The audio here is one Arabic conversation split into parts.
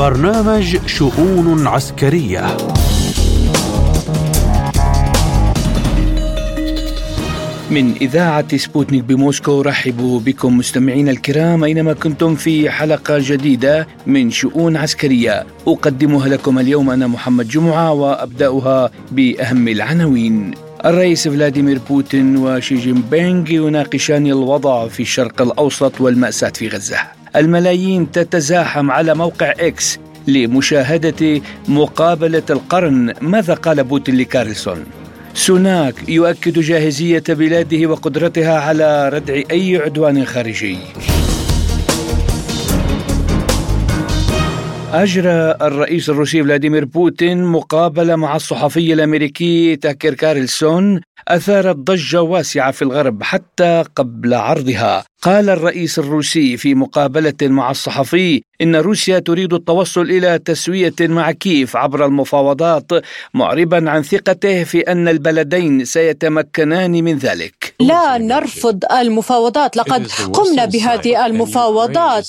برنامج شؤون عسكرية. من إذاعة سبوتنيك بموسكو نرحب بكم مستمعينا الكرام أينما كنتم في حلقة جديدة من شؤون عسكرية. أقدمها لكم اليوم أنا محمد جمعة وأبدأها بأهم العناوين. الرئيس فلاديمير بوتين وشي جين بينغ يناقشان الوضع في الشرق الأوسط والمأساة في غزة. الملايين تتزاحم على موقع إكس لمشاهدة مقابلة القرن. ماذا قال بوتين لكارلسون؟ سوناك يؤكد جاهزية بلاده وقدرتها على ردع أي عدوان خارجي. أجرى الرئيس الروسي فلاديمير بوتين مقابلة مع الصحفي الأمريكي تاكر كارلسون أثارت ضجة واسعة في الغرب حتى قبل عرضها. قال الرئيس الروسي في مقابلة مع الصحفي إن روسيا تريد التوصل إلى تسوية مع كيف عبر المفاوضات معربا عن ثقته في أن البلدين سيتمكنان من ذلك. لا نرفض المفاوضات لقد قمنا بهذه المفاوضات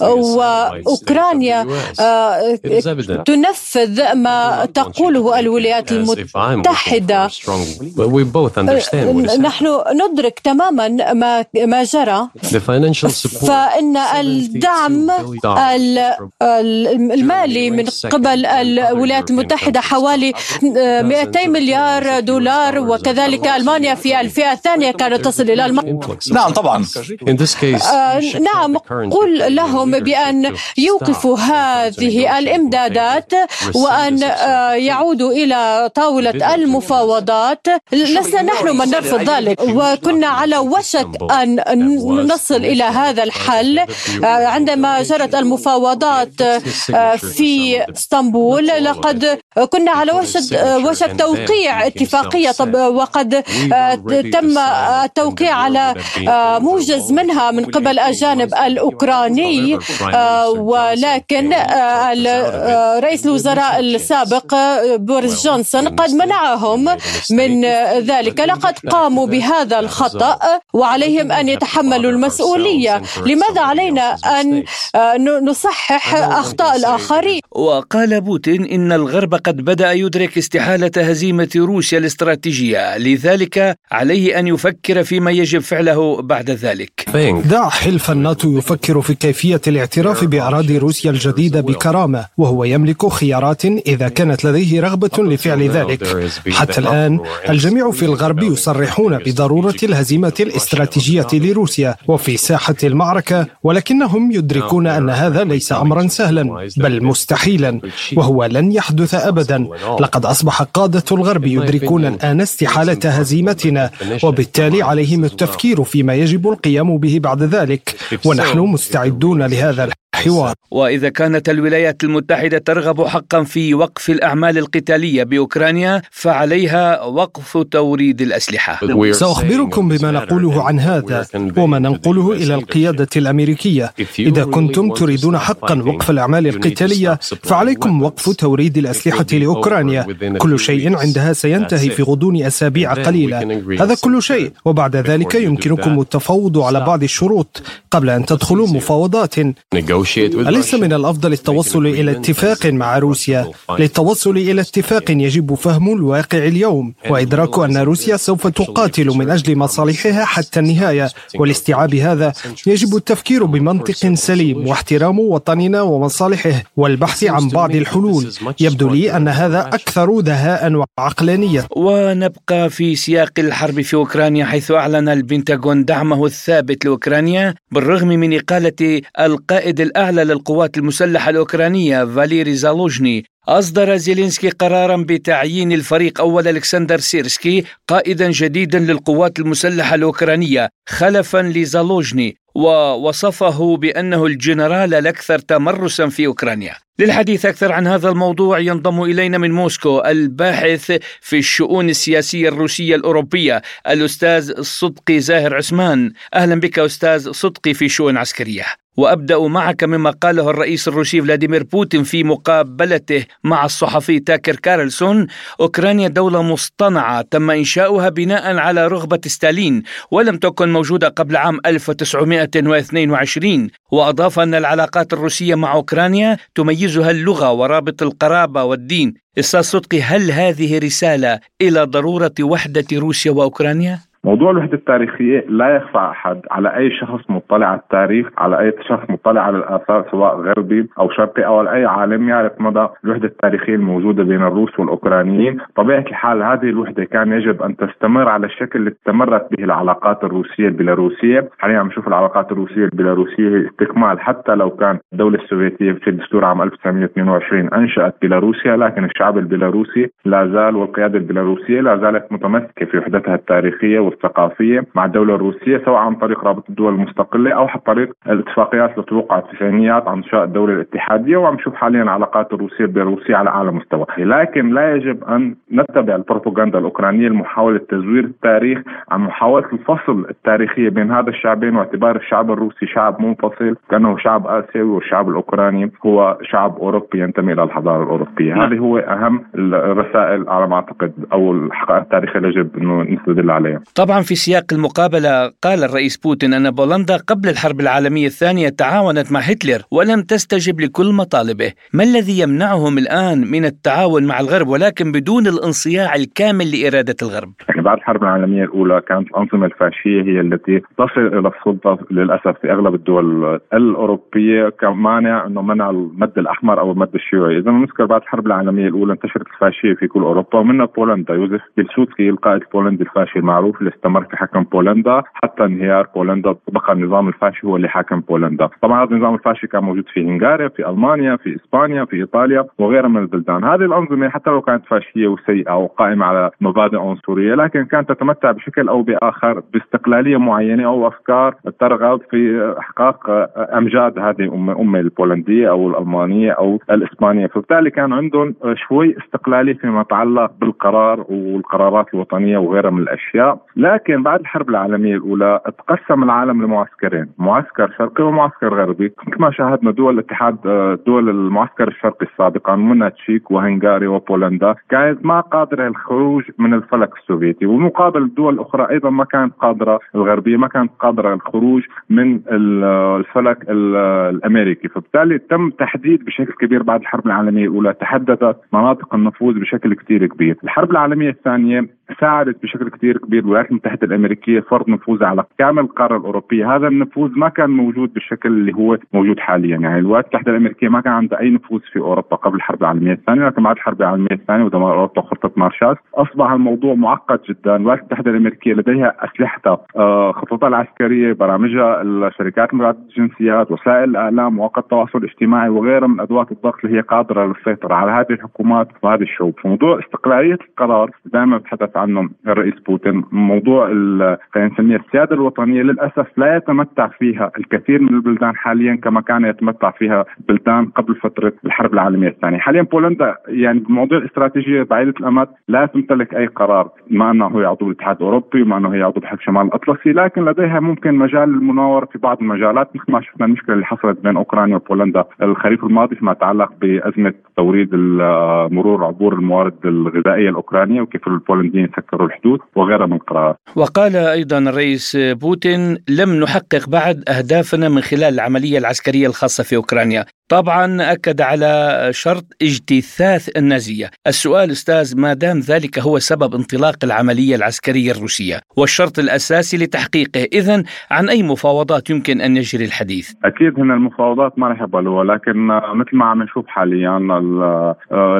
وأوكرانيا آه، تنفذ ما تقوله الولايات المتحدة. نحن ندرك تماما ما ما فإن الدعم المالي من قبل الولايات المتحدة حوالي 200 مليار دولار وكذلك ألمانيا في الفئة الثانية كانت تصل إلى الم... نعم طبعا. آه نعم قل لهم بأن يوقفوا هذه الإمدادات وأن آه يعودوا إلى طاولة المفاوضات. لسنا نحن من نرفض ذلك. وكنا على وشك أن نصل إلى هذا الحل. آه، عندما جرت المفاوضات آه، في اسطنبول لقد كنا على وشك آه، وشك توقيع اتفاقية. وقد تم التوقيع على موجز منها من قبل الجانب الأوكراني ولكن رئيس الوزراء السابق بوريس جونسون قد منعهم من ذلك. لقد قاموا بهذا الخطأ وعليهم أن يتحملوا المسؤولية. لماذا علينا أن آه، نصحح أخطاء الآخرين؟ وقال بوتين إن الغرب قد بدأ يدرك استحالة هزيمة روسيا الاستراتيجية. لذلك عليه أن يفكر فيما يجب فعله بعد ذلك. دع حلف الناتو يفكر في كيفية الاعتراف بأراضي روسيا الجديدة بكرامة وهو يملك خيارات إذا كانت لديه رغبة لفعل ذلك. حتى الآن الجميع في الغرب يصرحون بضرورة الهزيمة الاستراتيجية لروسيا. وفي ساحة المعركة ولكنهم يدركون أن هذا ليس أمرا سهلا بل مستحيلا وهو لن يحدث أبدا. لقد أصبح قادة الغرب يدركون الآن استحالة هزيمتنا وبالتالي عليهم التفكير فيما يجب القيام به بعد ذلك ونحن مستعدون لهذا. الحوار وإذا كانت الولايات المتحدة ترغب حقا في وقف الأعمال القتالية بأوكرانيا فعليها وقف توريد الأسلحة. سأخبركم بما نقوله عن هذا وما ننقله إلى القيادة الأمريكية. إذا كنتم تريدون حقا وقف الأعمال القتالية فعليكم وقف توريد الأسلحة لأوكرانيا. كل شيء عندها سينتهي في غضون أسابيع قليلة. هذا كل شيء. وبعد ذلك يمكنكم التفاوض على بعض الشروط قبل أن تدخلوا مفاوضات. أليس من الأفضل التوصل إلى اتفاق مع روسيا؟ للتوصل إلى اتفاق يجب فهم الواقع اليوم وإدراك أن روسيا سوف تقاتل من أجل مصالحها حتى النهاية. ولاستيعاب هذا يجب التفكير بمنطق سليم واحترام وطننا ومصالحه والبحث عن بعض الحلول. يبدو لي أن هذا أكثر دهاء وعقلانية. ونبقى في سياق الحرب في أوكرانيا حيث أعلن البنتاغون دعمه الثابت لأوكرانيا بالرغم من إقالة القائد الأعلى للقوات المسلحة الأوكرانية فاليري زالوجني أصدر زيلينسكي قرارا بتعيين الفريق أول ألكسندر سيرسكي قائدا جديدا للقوات المسلحة الأوكرانية خلفا لزالوجني ووصفه بأنه الجنرال الأكثر تمرسا في أوكرانيا. للحديث أكثر عن هذا الموضوع ينضم إلينا من موسكو الباحث في الشؤون السياسية الروسية الأوروبية الأستاذ صدقي زاهر عثمان. أهلا بك أستاذ صدقي في شؤون عسكرية. وأبدأ معك مما قاله الرئيس الروسي فلاديمير بوتين في مقابلته مع الصحفي تاكر كارلسون. أوكرانيا دولة مصطنعة تم إنشاؤها بناء على رغبة ستالين ولم تكن موجودة قبل عام 1922 وأضاف أن العلاقات الروسية مع أوكرانيا تميزها اللغة ورابط القرابة والدين. أستاذ صدقي هل هذه رسالة إلى ضرورة وحدة روسيا وأوكرانيا؟ موضوع الوحدة التاريخية لا يخفى أحد على أي شخص مطلع على التاريخ على أي شخص مطلع على الآثار سواء غربي أو شرقي أو أي عالم يعرف مدى الوحدة التاريخية الموجودة بين الروس والأوكرانيين. طبيعة الحال هذه الوحدة كان يجب أن تستمر على الشكل اللي استمرت به العلاقات الروسية البيلاروسية. حاليا عم نشوف العلاقات الروسية البيلاروسية استكمال حتى لو كان الدولة السوفيتية في دستور عام 1922 أنشأت بيلاروسيا لكن الشعب البيلاروسي لا زال والقيادة البيلاروسية لا زالت متمسكة في وحدتها التاريخية والثقافيه مع الدولة الروسية سواء عن طريق رابطه الدول المستقلة أو عن طريق الاتفاقيات اللي توقعت في التسعينيات عن انشاء الدولة الاتحادية وعم نشوف حاليا العلاقات الروسية البيلاروسيه على أعلى مستوى، لكن لا يجب أن نتبع البروباغندا الأوكرانية لمحاوله تزوير التاريخ عن محاولة الفصل التاريخية بين هذا الشعبين واعتبار الشعب الروسي شعب منفصل كأنه شعب آسيوي والشعب الأوكراني هو شعب أوروبي ينتمي إلى الحضارة الأوروبية، نعم. هذه هو أهم الرسائل على ما أعتقد أو الحقائق التاريخية اللي يجب انه نستدل عليها. طبعا في سياق المقابلة قال الرئيس بوتين أن بولندا قبل الحرب العالمية الثانية تعاونت مع هتلر ولم تستجب لكل مطالبه. ما الذي يمنعهم الآن من التعاون مع الغرب ولكن بدون الانصياع الكامل لإرادة الغرب؟ يعني بعد الحرب العالمية الأولى كانت الأنظمة الفاشية هي التي تصل إلى السلطة للأسف في أغلب الدول الأوروبية. كمانع أنه منع المد الأحمر أو المد الشيوعي. إذا نذكر بعد الحرب العالمية الأولى انتشرت الفاشية في كل أوروبا ومنها بولندا. يوزف بيلسوتسكي القائد البولندي الفاشي المعروف استمر في حكم بولندا حتى انهيار بولندا بقى النظام الفاشي هو اللي حاكم بولندا. طبعا هذا النظام الفاشي كان موجود في هنغاريا في ألمانيا في إسبانيا في إيطاليا وغيرها من البلدان. هذه الأنظمة حتى لو كانت فاشية وسيئة وقائمه على مبادئ عنصرية لكن كانت تتمتع بشكل أو بآخر باستقلالية معينة أو أفكار ترغب في إحقاق أمجاد هذه الأمة البولندية أو الألمانية أو الإسبانية. فبالتالي كان عندهم شوي استقلالية فيما يتعلق بالقرار والقرارات الوطنية وغيرها من الأشياء. لكن بعد الحرب العالمية الأولى تقسم العالم لمعسكرين، معسكر شرقي ومعسكر غربي، كما شاهدنا دول الاتحاد دول المعسكر الشرقي السابقا منها تشيك وهنغاريا وبولندا كانت ما قادره الخروج من الفلك السوفيتي، ومقابل الدول الأخرى أيضا ما كانت قادرة الغربية ما كانت قادرة الخروج من الفلك الأمريكي، فبالتالي تم تحديد بشكل كبير بعد الحرب العالمية الأولى تحددت مناطق النفوذ بشكل كثير كبير، الحرب العالمية الثانية ساعدت بشكل كثير كبير الولايات المتحدة الأمريكية فرض نفوذها على كامل القارة الأوروبية، هذا النفوذ ما كان موجود بالشكل اللي هو موجود حاليا، يعني الولايات المتحدة الأمريكية ما كان عندها أي نفوذ في أوروبا قبل الحرب العالمية الثانية، لكن بعد الحرب العالمية الثانية ودمار أوروبا وخطه مارشال أصبح الموضوع معقد جدا، الولايات المتحدة الأمريكية لديها اسلحتها، آه خططها العسكرية، برامجها، الشركات متعدده الجنسيات، وسائل الإعلام، مواقع التواصل الاجتماعي وغيرها من أدوات الضغط اللي هي قادرة للسيطره على هذه الحكومات وهذه الشعوب، فموضوع استقلالية القرار دائما بتحدث عنه الرئيس بوتين. موضوع خلينا نسميها السيادة الوطنية للأسف لا يتمتع فيها الكثير من البلدان حاليا كما كان يتمتع فيها بلدان قبل فترة الحرب العالمية الثانية، حاليا بولندا يعني بموضوع الاستراتيجيه بعيده الامد لا تمتلك أي قرار ما أنه هي عضو الاتحاد الأوروبي وما أنه هي عضو بحلف شمال الأطلسي، لكن لديها ممكن مجال للمناورة في بعض المجالات. مثل ما شفنا المشكلة اللي حصلت بين أوكرانيا وبولندا الخريف الماضي فيما يتعلق بأزمة توريد مرور عبور الموارد الغذائية الأوكرانية وكيف البولنديين سكروا الحدود وغيرها من القرارات. وقال أيضا الرئيس بوتين لم نحقق بعد أهدافنا من خلال العملية العسكرية الخاصة في أوكرانيا، طبعا أكد على شرط اجتثاث النازية، السؤال أستاذ ما دام ذلك هو سبب انطلاق العملية العسكرية الروسية والشرط الأساسي لتحقيقه، اذا عن أي مفاوضات يمكن أن يجري الحديث؟ أكيد هنا المفاوضات ما رح يقبلوها لكن مثل ما عم نشوف حاليا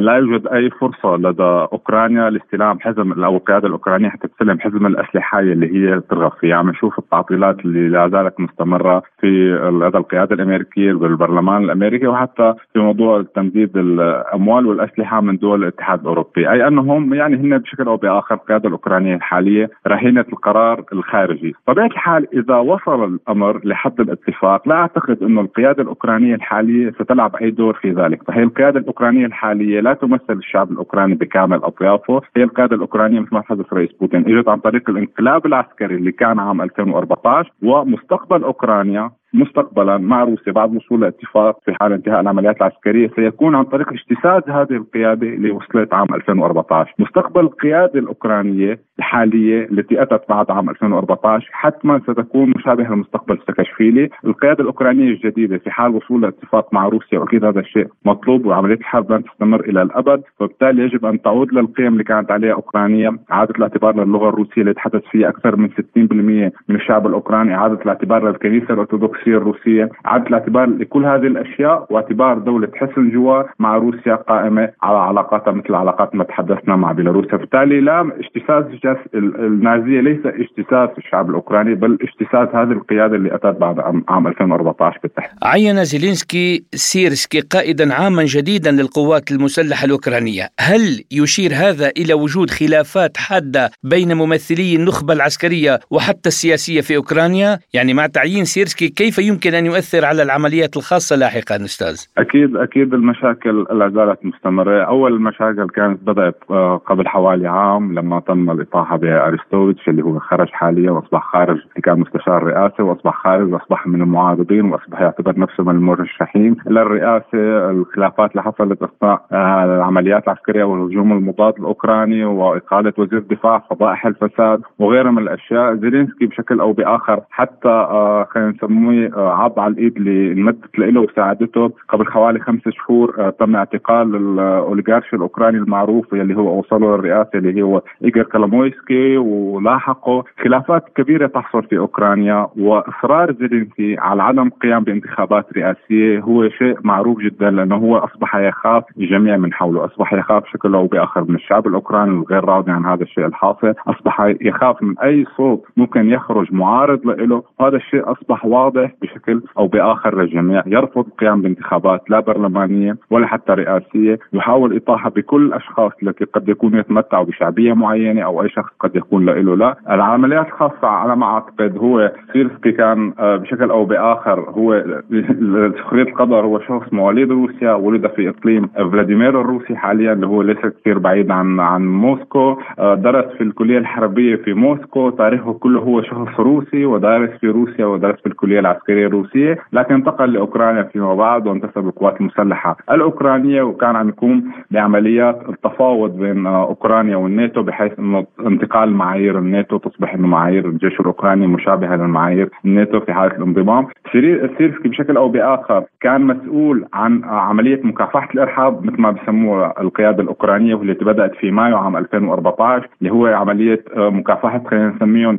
لا يوجد أي فرصة لدى أوكرانيا لاستلام حزم أو القيادة الأوكرانية حتى تستلم حزم الأسلحة اللي هي ترغب فيها، عم نشوف التعطيلات اللي لا زالت مستمرة في لدى القيادة الأمريكية والبرلمان الأمريكي وحتى في موضوع تمديد الأموال والأسلحة من دول الاتحاد الأوروبي، أي أنهم يعني هن بشكل أو بآخر القيادة الأوكرانية الحالية رهينة القرار الخارجي، طبيعه الحال إذا وصل الأمر لحد الاتفاق لا أعتقد إنه القيادة الأوكرانية الحالية ستلعب أي دور في ذلك، فهي القيادة الأوكرانية الحالية لا تمثل الشعب الأوكراني بكامل أطيافه، هي القيادة الأوكرانية مثل ما تحدث رئيس بوتين إجت عن طريق الانقلاب العسكري اللي كان عام 2014 ومستقبل أوكرانيا مستقبلا مع روسيا بعد وصول الاتفاق في حال انتهاء العمليات العسكرية سيكون عن طريق اجتساس هذه القيادة اللي وصلت عام 2014 مستقبل القيادة الأوكرانية الحالية التي أتت بعد عام 2014 حتما ستكون مشابهة لمستقبل ساكاشفيلي القيادة الأوكرانية الجديدة في حال وصول الاتفاق مع روسيا وأكيد هذا الشيء مطلوب وعملية الحرب لن تستمر إلى الأبد. فبالتالي يجب أن تعود للقيم اللي كانت عليها أوكرانيا. إعادة الاعتبار للغة الروسية اللي تحدث فيها أكثر من 60% من الشعب الأوكراني. إعادة الاعتبار للكنيسة الارثوذكسيه الروسية. اعاده الاعتبار لكل هذه الأشياء واعتبار دولة حسن جوار مع روسيا قائمة على علاقاتها مثل علاقات ما تحدثنا مع بيلاروسيا. فبالتالي لا اجتثاث النازية ليس اجتثاث الشعب الأوكراني بل اجتثاث هذه القيادة اللي أتت بعد عام 2014 بالتحديد. عين زيلينسكي سيرسكي قائدا عاما جديدا للقوات المسلحة الأوكرانية. هل يشير هذا إلى وجود خلافات حادة بين ممثلي النخبة العسكرية وحتى السياسية في أوكرانيا؟ يعني مع تعيين سيرسكي كيف يمكن أن يؤثر على العمليات الخاصة لاحقا أستاذ؟ أكيد أكيد المشاكل لا زالت مستمرة. أول المشاكل كانت بدأت آه، قبل حوالي عام لما تم الإطاحة بأريستوفيتش اللي هو خرج حاليا وأصبح خارج كان مستشار رئاسه وأصبح خارج وأصبح من المعارضين وأصبح يعتبر نفسه من المرشحين للرئاسة. الخلافات اللي حصلت اثناء آه، العمليات العسكرية والهجوم المضاد الأوكراني وإقالة وزير الدفاع فضائح الفساد وغيرها من الأشياء. زيلينسكي بشكل أو بآخر حتى آه، خلينا نسميه آه، عض على الإيد اللي انمدت له وساعدته قبل حوالي خمس شهور تم اعتقال الأوليغارشي الأوكراني المعروف اللي هو أوصله للرئاسة اللي هو إيغور كولومويسكي ولاحقه. خلافات كبيرة تحصل في أوكرانيا وإصرار زيلينسكي على عدم القيام بانتخابات رئاسية هو شيء معروف جدا لأنه هو أصبح يخاف الجميع من حوله، أصبح يخاف بشكل أو بآخر من الشعب الأوكراني الغير راضي عن هذا الشيء الحاصل، أصبح يخاف من أي صوت ممكن يخرج معارض له، وهذا الشيء أصبح واضح بشكل أو بآخر للجميع، يرفض القيام بانتخابات لا برلمانية ولا حتى رئاسية، يحاول إطاحة بكل الأشخاص التي قد يكونوا يتمتعوا بشعبية معينة أو أي شخص قد يكون له لا، العمليات الخاصة على ما أعتقد هو سيرسكي كان آه، بشكل أو بآخر هو سخريه القدر هو شخص مواليد روسيا ولد في إقليم فلاديمير الروسي حاليا اللي هو ليس كثير بعيد عن عن موسكو. آه، درس في الكلية الحربية في موسكو. تاريخه كله هو شخص روسي ودارس في روسيا ودرس في الكلية العسكرية. الروسيه لكن انتقل لأوكرانيا فيما بعد وانتسب للقوات المسلحة الأوكرانية وكان عم يقوم بعمليات التفاوض بين أوكرانيا والناتو بحيث إنه انتقال معايير الناتو تصبح إنه معايير الجيش الأوكراني مشابهه لمعايير الناتو في حالة الانضمام. سيرسكي بشكل أو بآخر كان مسؤول عن عملية مكافحة الإرهاب مثل ما بسموها القيادة الأوكرانية والتي بدأت في مايو عام 2014 اللي هو عملية آه، مكافحة خلينا نسميهم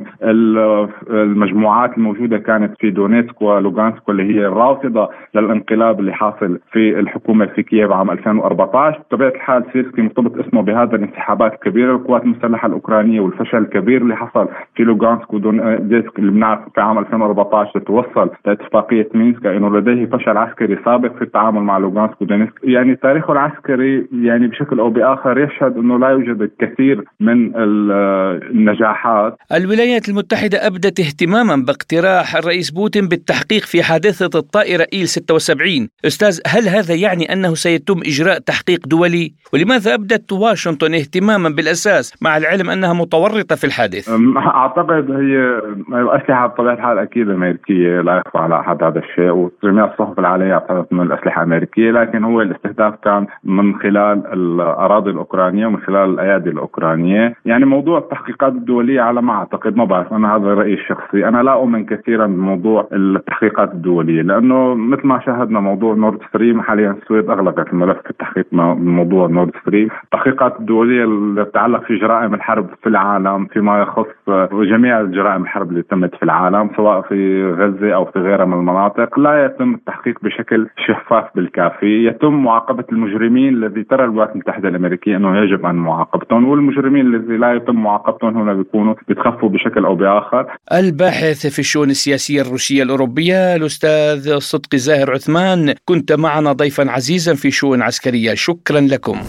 المجموعات الموجودة كانت في دونيتسك ولوغانسك واللي هي الرافضة للانقلاب اللي حاصل في الحكومة في كييف عام 2014 بطبيعة الحال سيرسكي مرتبط اسمه بهذا الانسحابات الكبيره للقوات المسلحة الأوكرانية والفشل الكبير اللي حصل في لوغانسك ودونيتسك. اللي بنعرف في عام 2014 توصل لاتفاقية مينسك انه لديه فشل عسكري سابق في التعامل مع لوغانسك ودونيتسك. يعني تاريخه العسكري يعني بشكل أو بآخر يشهد إنه لا يوجد الكثير من النجاحات. الولايات المتحدة أبدت اهتماما باقتراح الرئيس بوتين بالتحقيق في حادثة الطائرة إيل 76 أستاذ هل هذا يعني أنه سيتم إجراء تحقيق دولي؟ ولماذا أبدت واشنطن اهتماما بالأساس مع العلم أنها متورطة في الحادث؟ أعتقد هي الاسلحه بطبيعه الحال أكيد أمريكية لا يخفى على أحد هذا الشيء وجميع الصحف العالمية اعتقدت إنه الأسلحة أمريكية لكن هو الاستهداف كان من خلال الأراضي الأوكرانية ومن خلال الأيادي الأوكرانية، يعني موضوع التحقيقات الدولية على ما أعتقد ما بعرف أنا هذا رأيي الشخصي، أنا لا أؤمن كثيرا بموضوع التحقيقات الدولية لأنه مثل ما شاهدنا موضوع نورد ستريم حاليا السويد أغلقت الملف في التحقيق موضوع نورد ستريم، التحقيقات الدولية اللي تتعلق في جرائم الحرب في العالم فيما يخص جميع جرائم الحرب اللي تمت في العالم سواء في غزة أو في غيرها من المناطق لا يتم التحقيق بشكل شفاف بالكافي، يتم معاقبة المجرمين الذي ترى الولايات المتحدة الأمريكية أنه يجب أن معاقبتهم والمجرمين الذي لا يتم معاقبتهم هنا بيكونوا بيتخفوا بشكل أو بآخر. الباحث في الشؤون السياسية الروسية الأوروبية الأستاذ صدقي زاهر عثمان كنت معنا ضيفا عزيزا في شؤون عسكرية شكرا لكم.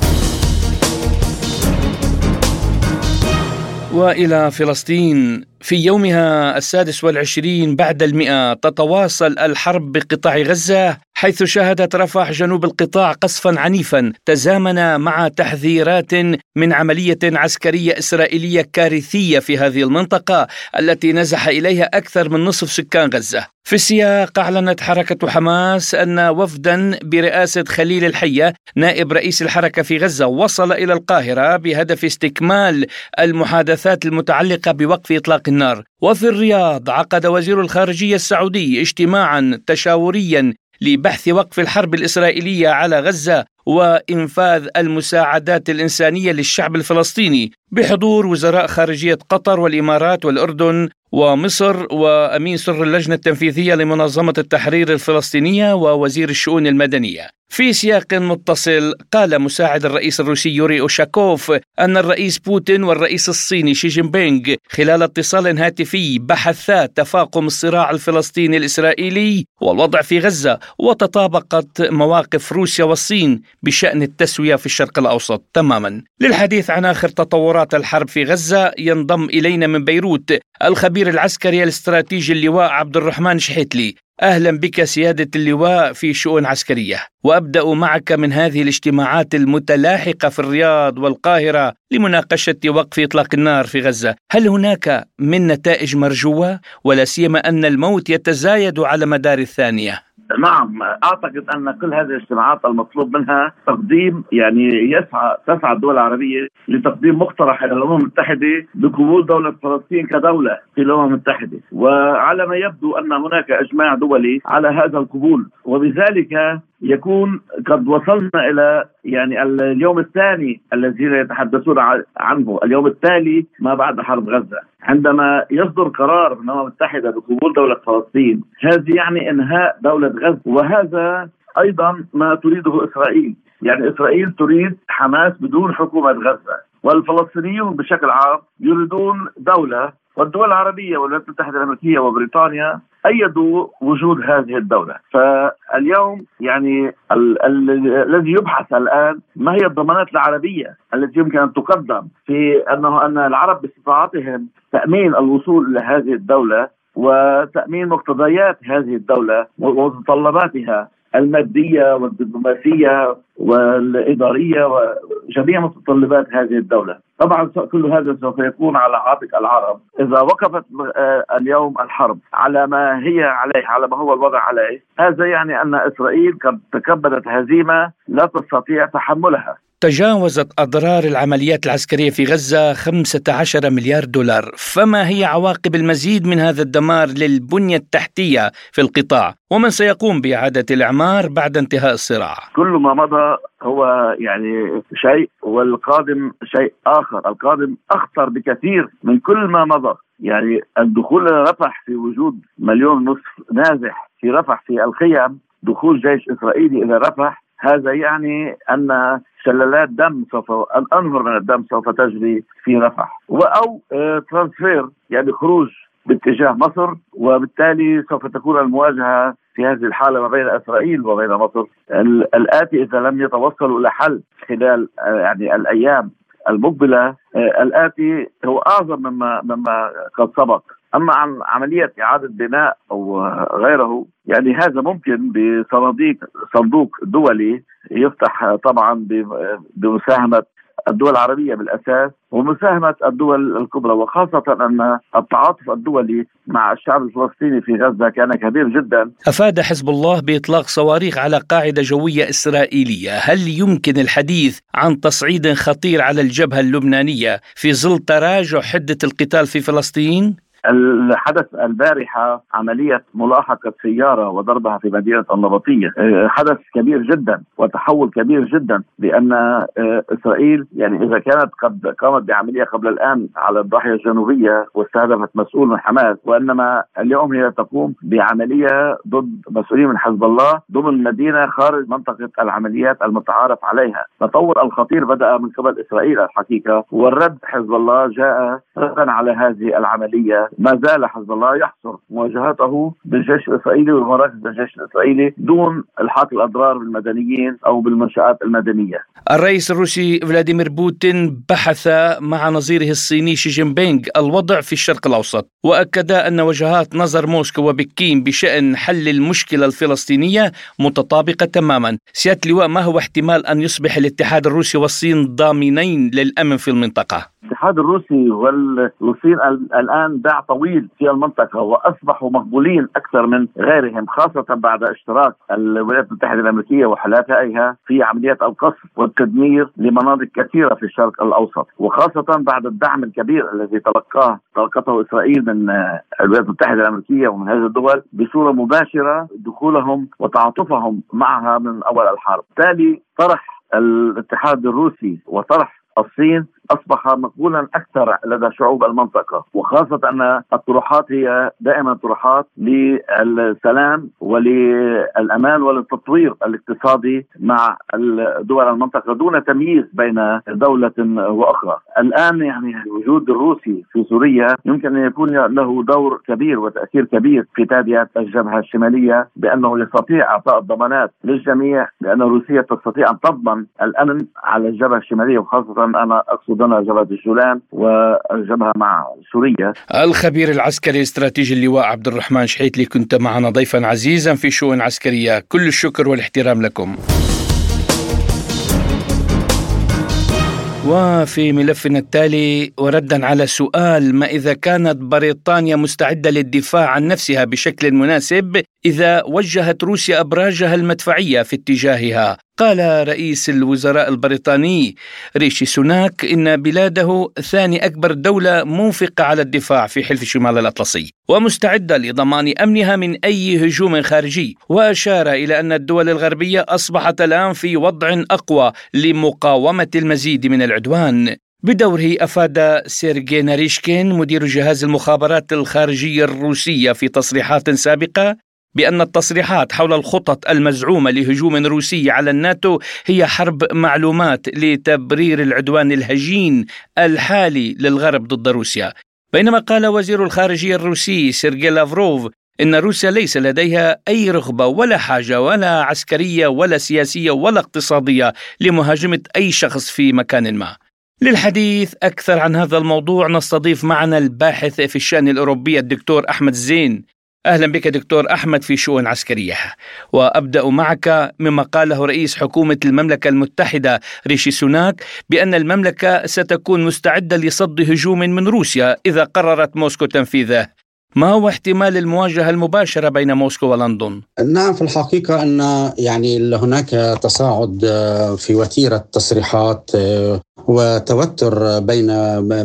وإلى فلسطين في يومها السادس والعشرين بعد المئة تتواصل الحرب بقطاع غزة حيث شهدت رفح جنوب القطاع قصفا عنيفا. تزامن مع تحذيرات من عملية عسكرية إسرائيلية كارثية في هذه المنطقة التي نزح إليها أكثر من نصف سكان غزة. في السياق أعلنت حركة حماس أن وفدا برئاسة خليل الحية نائب رئيس الحركة في غزة وصل إلى القاهرة بهدف استكمال المحادثات المتعلقة بوقف إطلاق النار. وفي الرياض عقد وزير الخارجية السعودي اجتماعا تشاوريا لبحث وقف الحرب الإسرائيلية على غزة وإنفاذ المساعدات الإنسانية للشعب الفلسطيني بحضور وزراء خارجية قطر والإمارات والأردن ومصر وأمين سر اللجنة التنفيذية لمنظمة التحرير الفلسطينية ووزير الشؤون المدنية. في سياق متصل قال مساعد الرئيس الروسي يوري أوشاكوف أن الرئيس بوتين والرئيس الصيني شي جين بينغ خلال اتصال هاتفي بحثا تفاقم الصراع الفلسطيني الإسرائيلي والوضع في غزة وتطابقت مواقف روسيا والصين بشأن التسوية في الشرق الأوسط تماما. للحديث عن آخر تطورات الحرب في غزة ينضم إلينا من بيروت الخبير العسكري الاستراتيجي اللواء عبد الرحمن شحيتلي. أهلا بك سيادة اللواء في شؤون عسكرية. وأبدأ معك من هذه الاجتماعات المتلاحقة في الرياض والقاهرة لمناقشة وقف إطلاق النار في غزة. هل هناك من نتائج مرجوة؟ ولا سيما أن الموت يتزايد على مدار الثانية. نعم أعتقد أن كل هذه الاجتماعات المطلوب منها تقديم يعني يسعى تسعى الدول العربية لتقديم مقترح إلى الأمم المتحدة بقبول دولة فلسطين كدولة في الأمم المتحدة. وعلى ما يبدو أن هناك إجماع دولي على هذا القبول وبذلك يكون قد وصلنا إلى يعني اليوم الثاني الذي يتحدثون عنه، اليوم التالي ما بعد حرب غزة، عندما يصدر قرار من الامم المتحدة بقبول دولة فلسطين، هذا يعني إنهاء دولة غزة. وهذا أيضا ما تريده إسرائيل، يعني إسرائيل تريد حماس بدون حكومة غزة، والفلسطينيون بشكل عام يريدون دولة والدول العربية والولايات المتحدة الأمريكية وبريطانيا أيدوا وجود هذه الدولة، فاليوم يعني الذي يبحث الآن ما هي الضمانات العربية التي يمكن أن تقدم في أنه أن العرب باستطاعتهم تأمين الوصول إلى هذه الدولة وتأمين مقتضيات هذه الدولة ومتطلباتها المادية والدبلوماسية والإدارية وجميع متطلبات هذه الدولة. طبعا كل هذا سوف يكون على عاتق العرب، إذا وقفت آه، اليوم الحرب على ما هي عليه، على ما هو الوضع عليه، هذا يعني أن إسرائيل قد تكبدت هزيمة لا تستطيع تحملها. تجاوزت أضرار العمليات العسكرية في غزة 15 مليار دولار. فما هي عواقب المزيد من هذا الدمار للبنية التحتية في القطاع؟ ومن سيقوم بإعادة الإعمار بعد انتهاء الصراع؟ كل ما مضى هو يعني شيء والقادم شيء آخر. القادم أخطر بكثير من كل ما مضى. يعني الدخول إلى رفح في وجود مليون نصف نازح في رفح في الخيم دخول جيش إسرائيلي إلى رفح هذا يعني أن شلالات دم سوف أنهر من الدم سوف تجري في رفح. أو ترانسفير يعني خروج باتجاه مصر وبالتالي سوف تكون المواجهة في هذه الحالة ما بين إسرائيل وبين مصر. الآتي إذا لم يتوصلوا إلى حل خلال آه، يعني الأيام المقبلة آه، الآتي هو أعظم مما مما قد سبق. أما عن عملية إعادة بناء أو غيره يعني هذا ممكن بصناديق صندوق دولي يفتح طبعا بمساهمة الدول العربية بالأساس ومساهمة الدول الكبرى وخاصة أن التعاطف الدولي مع الشعب الفلسطيني في غزة كان كبير جدا أفاد حزب الله بإطلاق صواريخ على قاعدة جوية إسرائيلية هل يمكن الحديث عن تصعيد خطير على الجبهة اللبنانية في ظل تراجع حدة القتال في فلسطين؟ الحدث البارحة عملية ملاحقة سيارة وضربها في مدينة النبطية. آه، حدث كبير جدا وتحول كبير جدا لأن آه، إسرائيل يعني إذا كانت قد قامت بعملية قبل الآن على الضاحية الجنوبية واستهدفت مسؤول من حماس وإنما اليوم هي تقوم بعملية ضد مسؤولين من حزب الله ضمن المدينة خارج منطقة العمليات المتعارف عليها. تطور الخطير بدأ من قبل إسرائيل الحقيقة والرد حزب الله جاء ردا على هذه العملية ما زال حزب الله يحصر مواجهته بالجيش الإسرائيلي ومراكز الجيش الإسرائيلي دون الحاق الأضرار بالمدنيين أو بالمنشآت المدنية. الرئيس الروسي فلاديمير بوتين بحث مع نظيره الصيني شي جين بينغ الوضع في الشرق الأوسط وأكد أن وجهات نظر موسكو وبكين بشأن حل المشكلة الفلسطينية متطابقة تماما. سياده اللواء ما هو احتمال أن يصبح الاتحاد الروسي والصين ضامنين للأمن في المنطقة؟ الاتحاد الروسي والصين الآن باع طويل في المنطقة وأصبحوا مقبولين أكثر من غيرهم خاصة بعد اشتراك الولايات المتحدة الأمريكية وحلفائها في عمليات القصف والتدمير لمناطق كثيرة في الشرق الأوسط وخاصة بعد الدعم الكبير الذي تلقاه تلقته إسرائيل من الولايات المتحدة الأمريكية ومن هذه الدول بصورة مباشرة دخولهم وتعاطفهم معها من أول الحرب، بالتالي طرح الاتحاد الروسي وطرح الصين أصبح مقبولا أكثر لدى شعوب المنطقة وخاصة أن الطروحات هي دائما طروحات للسلام وللأمان وللتطوير الاقتصادي مع دول المنطقة دون تمييز بين دولة وأخرى. الآن يعني الوجود الروسي في سوريا يمكن أن يكون له دور كبير وتأثير كبير في تاديه الجبهة الشمالية بأنه يستطيع إعطاء الضمانات للجميع بأن روسيا تستطيع أن تضمن الأمن على الجبهة الشمالية وخاصة أنا أقصد هنا جبهه الجولان والجبهه مع سوريا. الخبير العسكري الاستراتيجي اللواء عبد الرحمن شحيتلي كنت معنا ضيفا عزيزا في شؤون عسكرية، كل الشكر والاحترام لكم. وفي ملفنا التالي وردا على سؤال ما إذا كانت بريطانيا مستعدة للدفاع عن نفسها بشكل مناسب إذا وجهت روسيا أبراجها المدفعية في اتجاهها قال رئيس الوزراء البريطاني ريشي سوناك إن بلاده ثاني أكبر دولة منفقة على الدفاع في حلف شمال الأطلسي ومستعدة لضمان أمنها من أي هجوم خارجي. وأشار إلى أن الدول الغربية أصبحت الآن في وضع أقوى لمقاومة المزيد من العدوان. بدوره أفاد سيرجي ناريشكين مدير جهاز المخابرات الخارجية الروسية في تصريحات سابقة بأن التصريحات حول الخطط المزعومة لهجوم روسي على الناتو هي حرب معلومات لتبرير العدوان الهجين الحالي للغرب ضد روسيا. بينما قال وزير الخارجية الروسي سيرجي لافروف إن روسيا ليس لديها أي رغبة ولا حاجة ولا عسكرية ولا سياسية ولا اقتصادية لمهاجمة أي شخص في مكان ما. للحديث أكثر عن هذا الموضوع نستضيف معنا الباحث في الشأن الأوروبي الدكتور أحمد زين أهلا بك دكتور أحمد في شؤون عسكرية وأبدأ معك مما قاله رئيس حكومة المملكة المتحدة ريشي سوناك بأن المملكة ستكون مستعدة لصد هجوم من روسيا إذا قررت موسكو تنفيذه ما هو احتمال المواجهة المباشرة بين موسكو ولندن؟ نعم في الحقيقة أن يعني هناك تصاعد في وتيرة تصريحات وتوتر بين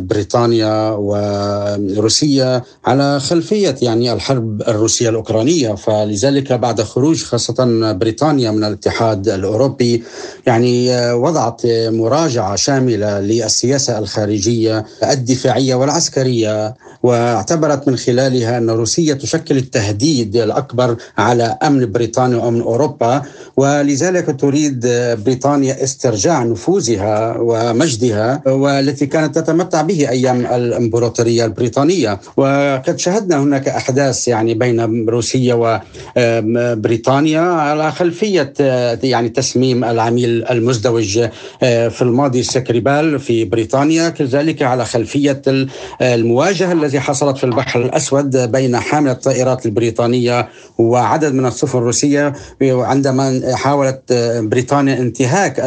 بريطانيا وروسيا على خلفية يعني الحرب الروسية الأوكرانية. فلذلك بعد خروج خاصة بريطانيا من الاتحاد الأوروبي يعني وضعت مراجعة شاملة للسياسة الخارجية الدفاعية والعسكرية واعتبرت من خلالها أن روسيا تشكل التهديد الأكبر على أمن بريطانيا وأمن أوروبا. ولذلك تريد بريطانيا استرجاع نفوذها ومجدها والتي كانت تتمتع به أيام الإمبراطورية البريطانية. وقد شهدنا هناك أحداث يعني بين روسيا وبريطانيا على خلفية يعني تسميم العميل المزدوج في الماضي سكريبال في بريطانيا. كذلك على خلفية المواجهة التي حصلت في البحر الأسود بين حاملة الطائرات البريطانية وعدد من السفن الروسية. عندما حاولت بريطانيا انتهاك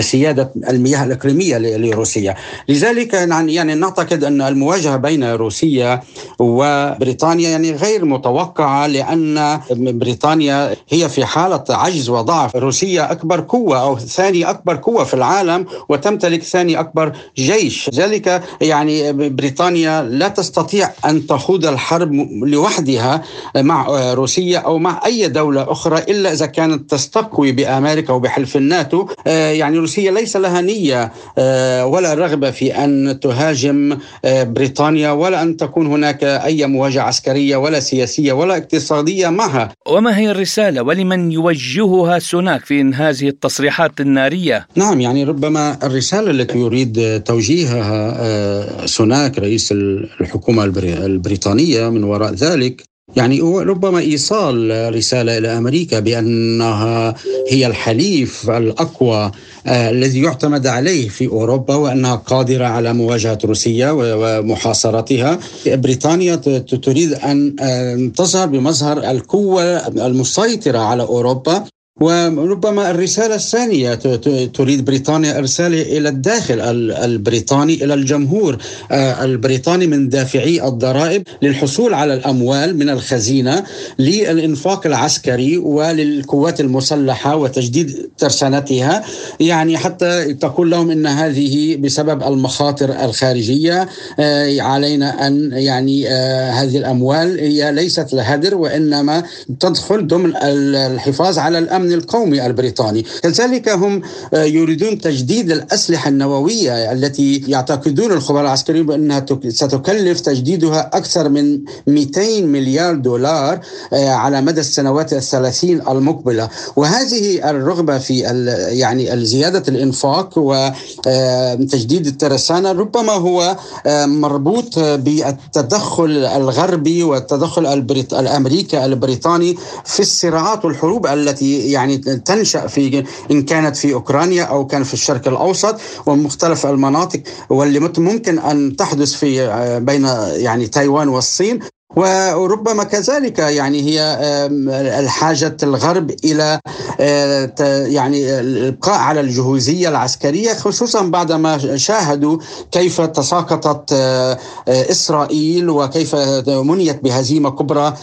سيادة المياه الإقليمية لروسيا. لذلك يعني نعتقد أن المواجهة بين روسيا وبريطانيا يعني غير متوقعة لأن بريطانيا هي في حالة عجز وضعف. روسيا أكبر قوة أو ثاني أكبر قوة في العالم وتمتلك ثاني أكبر جيش. ذلك يعني بريطانيا لا تستطيع أن تخوض الحرب لوحدها مع روسيا أو مع أي دولة أخرى إلا إذا كانت تستقوي بأمريكا وبحلف الناتو. يعني روسيا ليس لها نية نية ولا رغبه في أن تهاجم بريطانيا ولا أن تكون هناك أي مواجهة عسكرية ولا سياسية ولا اقتصادية معها. وما هي الرسالة ولمن يوجهها سوناك في هذه التصريحات النارية؟ نعم يعني ربما الرسالة التي يريد توجيهها سوناك رئيس الحكومة البريطانية من وراء ذلك يعني ربما إيصال رسالة إلى أمريكا بأنها هي الحليف الأقوى آه الذي يعتمد عليه في أوروبا وأنها قادرة على مواجهة روسيا ومحاصرتها. بريطانيا تريد أن تظهر بمظهر القوة المسيطرة على أوروبا وربما الرسالة الثانية تريد بريطانيا إرساله إلى الداخل البريطاني إلى الجمهور البريطاني من دافعي الضرائب للحصول على الأموال من الخزينة للإنفاق العسكري وللقوات المسلحة وتجديد ترسانتها. يعني حتى تقول لهم أن هذه بسبب المخاطر الخارجية علينا أن يعني هذه الأموال هي ليست لهدر وإنما تدخل ضمن الحفاظ على الأمن. الامن القومي البريطاني. كذلك هم يريدون تجديد الأسلحة النووية التي يعتقدون الخبراء العسكريون بأنها ستكلف تجديدها أكثر من 200 مليار دولار على مدى السنوات الثلاثين المقبلة. وهذه الرغبة في يعني زيادة الإنفاق وتجديد الترسانة ربما هو مربوط بالتدخل الغربي والتدخل الأمريكي البريطاني في الصراعات والحروب التي يعني تنشأ في إن كانت في أوكرانيا أو كان في الشرق الأوسط ومختلف المناطق واللي ممكن أن تحدث في بين يعني تايوان والصين. وربما كذلك يعني هي الحاجة الغرب إلى يعني الإبقاء على الجهوزية العسكرية خصوصا بعدما شاهدوا كيف تساقطت إسرائيل وكيف منيت بهزيمة كبرى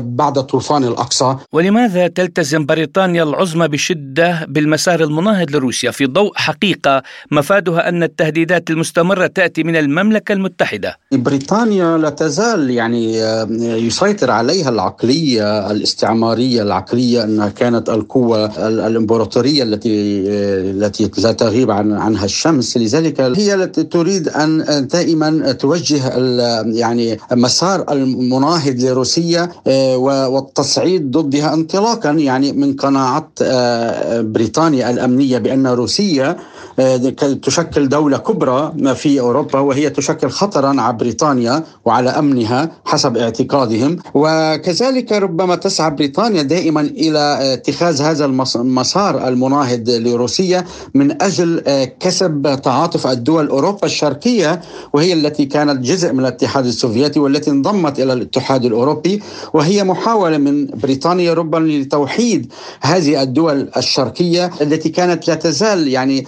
بعد طوفان الأقصى. ولماذا تلتزم بريطانيا العظمى بشدة بالمسار المناهض لروسيا في ضوء حقيقة مفادها أن التهديدات المستمرة تأتي من المملكة المتحدة؟ بريطانيا لا تزال يعني يسيطر عليها العقلية الاستعمارية العقلية أنها كانت القوة الإمبراطورية التي التي لا تغيب عن عنها الشمس. لذلك هي التي تريد أن دائما توجه يعني مسار المناهض لروسيا والتصعيد ضدها انطلاقا يعني من قناعة بريطانيا الأمنية بأن روسيا تشكل دولة كبرى في أوروبا وهي تشكل خطرا على بريطانيا وعلى أمنها حسب اعتقادهم. وكذلك ربما تسعى بريطانيا دائما إلى اتخاذ هذا المسار المناهض لروسيا من أجل كسب تعاطف الدول أوروبا الشرقية وهي التي كانت جزء من الاتحاد السوفيتي والتي انضمت إلى الاتحاد الأوروبي وهي محاولة من بريطانيا ربما لتوحيد هذه الدول الشرقية التي كانت لا تزال يعني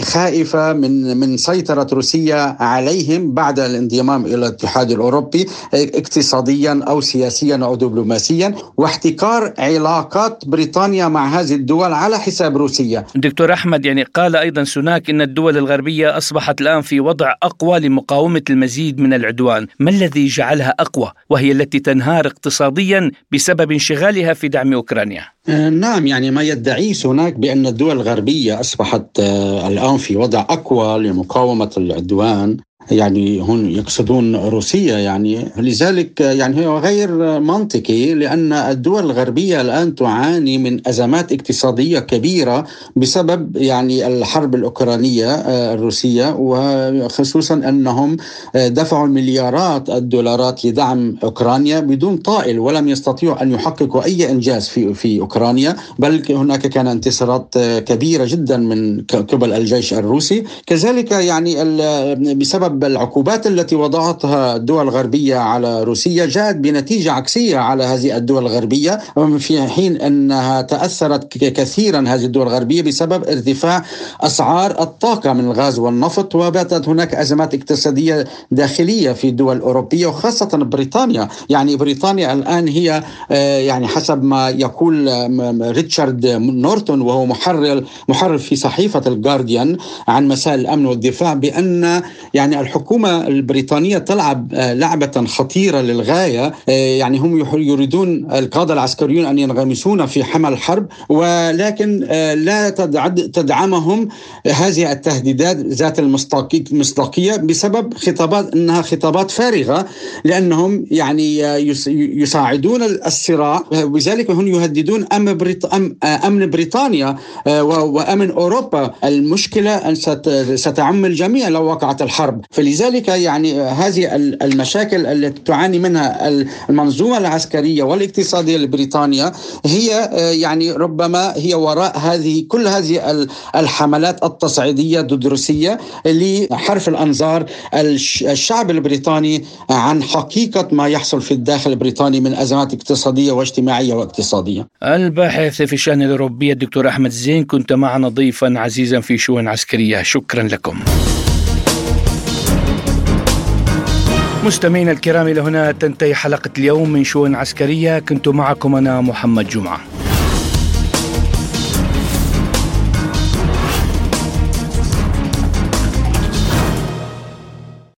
خائفة من من سيطرة روسيا عليهم بعد الانضمام إلى الاتحاد الأوروبي. اقتصاديا أو سياسيا أو دبلوماسيا واحتكار علاقات بريطانيا مع هذه الدول على حساب روسيا. دكتور أحمد يعني قال أيضا سوناك أن الدول الغربية أصبحت الآن في وضع أقوى لمقاومة المزيد من العدوان. ما الذي جعلها أقوى؟ وهي التي تنهار اقتصاديا بسبب انشغالها في دعم أوكرانيا. نعم يعني ما يدعيه سوناك بأن الدول الغربية أصبحت الآن في وضع أقوى لمقاومة العدوان. يعني هم يقصدون روسيا يعني. لذلك يعني هو غير منطقي لأن الدول الغربية الآن تعاني من أزمات اقتصادية كبيرة بسبب يعني الحرب الأوكرانية الروسية وخصوصا أنهم دفعوا مليارات الدولارات لدعم أوكرانيا بدون طائل ولم يستطيعوا أن يحققوا أي إنجاز في في أوكرانيا. بل هناك كان انتصارات كبيرة جدا من قبل الجيش الروسي. كذلك يعني بسبب العقوبات التي وضعتها الدول الغربية على روسيا جاءت بنتيجة عكسية على هذه الدول الغربية في حين أنها تأثرت كثيرا هذه الدول الغربية بسبب ارتفاع أسعار الطاقة من الغاز والنفط وباتت هناك أزمات اقتصادية داخلية في الدول الأوروبية وخاصة بريطانيا. يعني بريطانيا الآن هي يعني حسب ما يقول ريتشارد نورتون وهو محرر محرر في صحيفة الجارديان عن مسائل الأمن والدفاع بأن يعني الحكومة البريطانية تلعب لعبة خطيرة للغاية. يعني هم يريدون القادة العسكريون أن ينغمسون في حمل الحرب ولكن لا تدعمهم هذه التهديدات ذات المصداقية بسبب خطابات أنها خطابات فارغة لأنهم يعني يساعدون الصراع. وبذلك هم يهددون أمن بريطانيا وأمن أوروبا. المشكلة أن ستعم الجميع لو وقعت الحرب. فلذلك يعني هذه المشاكل التي تعاني منها المنظومة العسكرية والاقتصادية لبريطانيا هي يعني ربما هي وراء هذه كل هذه الحملات التصعيدية ضد روسيا لحرف الأنظار الشعب البريطاني عن حقيقة ما يحصل في الداخل البريطاني من أزمات اقتصادية واجتماعية واقتصادية. الباحث في الشأن الأوروبي الدكتور أحمد زين كنت معنا ضيفا عزيزا في شؤون عسكرية. شكرا لكم. مستمعينا الكرام إلى هنا تنتهي حلقة اليوم من شؤون عسكرية. كنت معكم أنا محمد جمعة.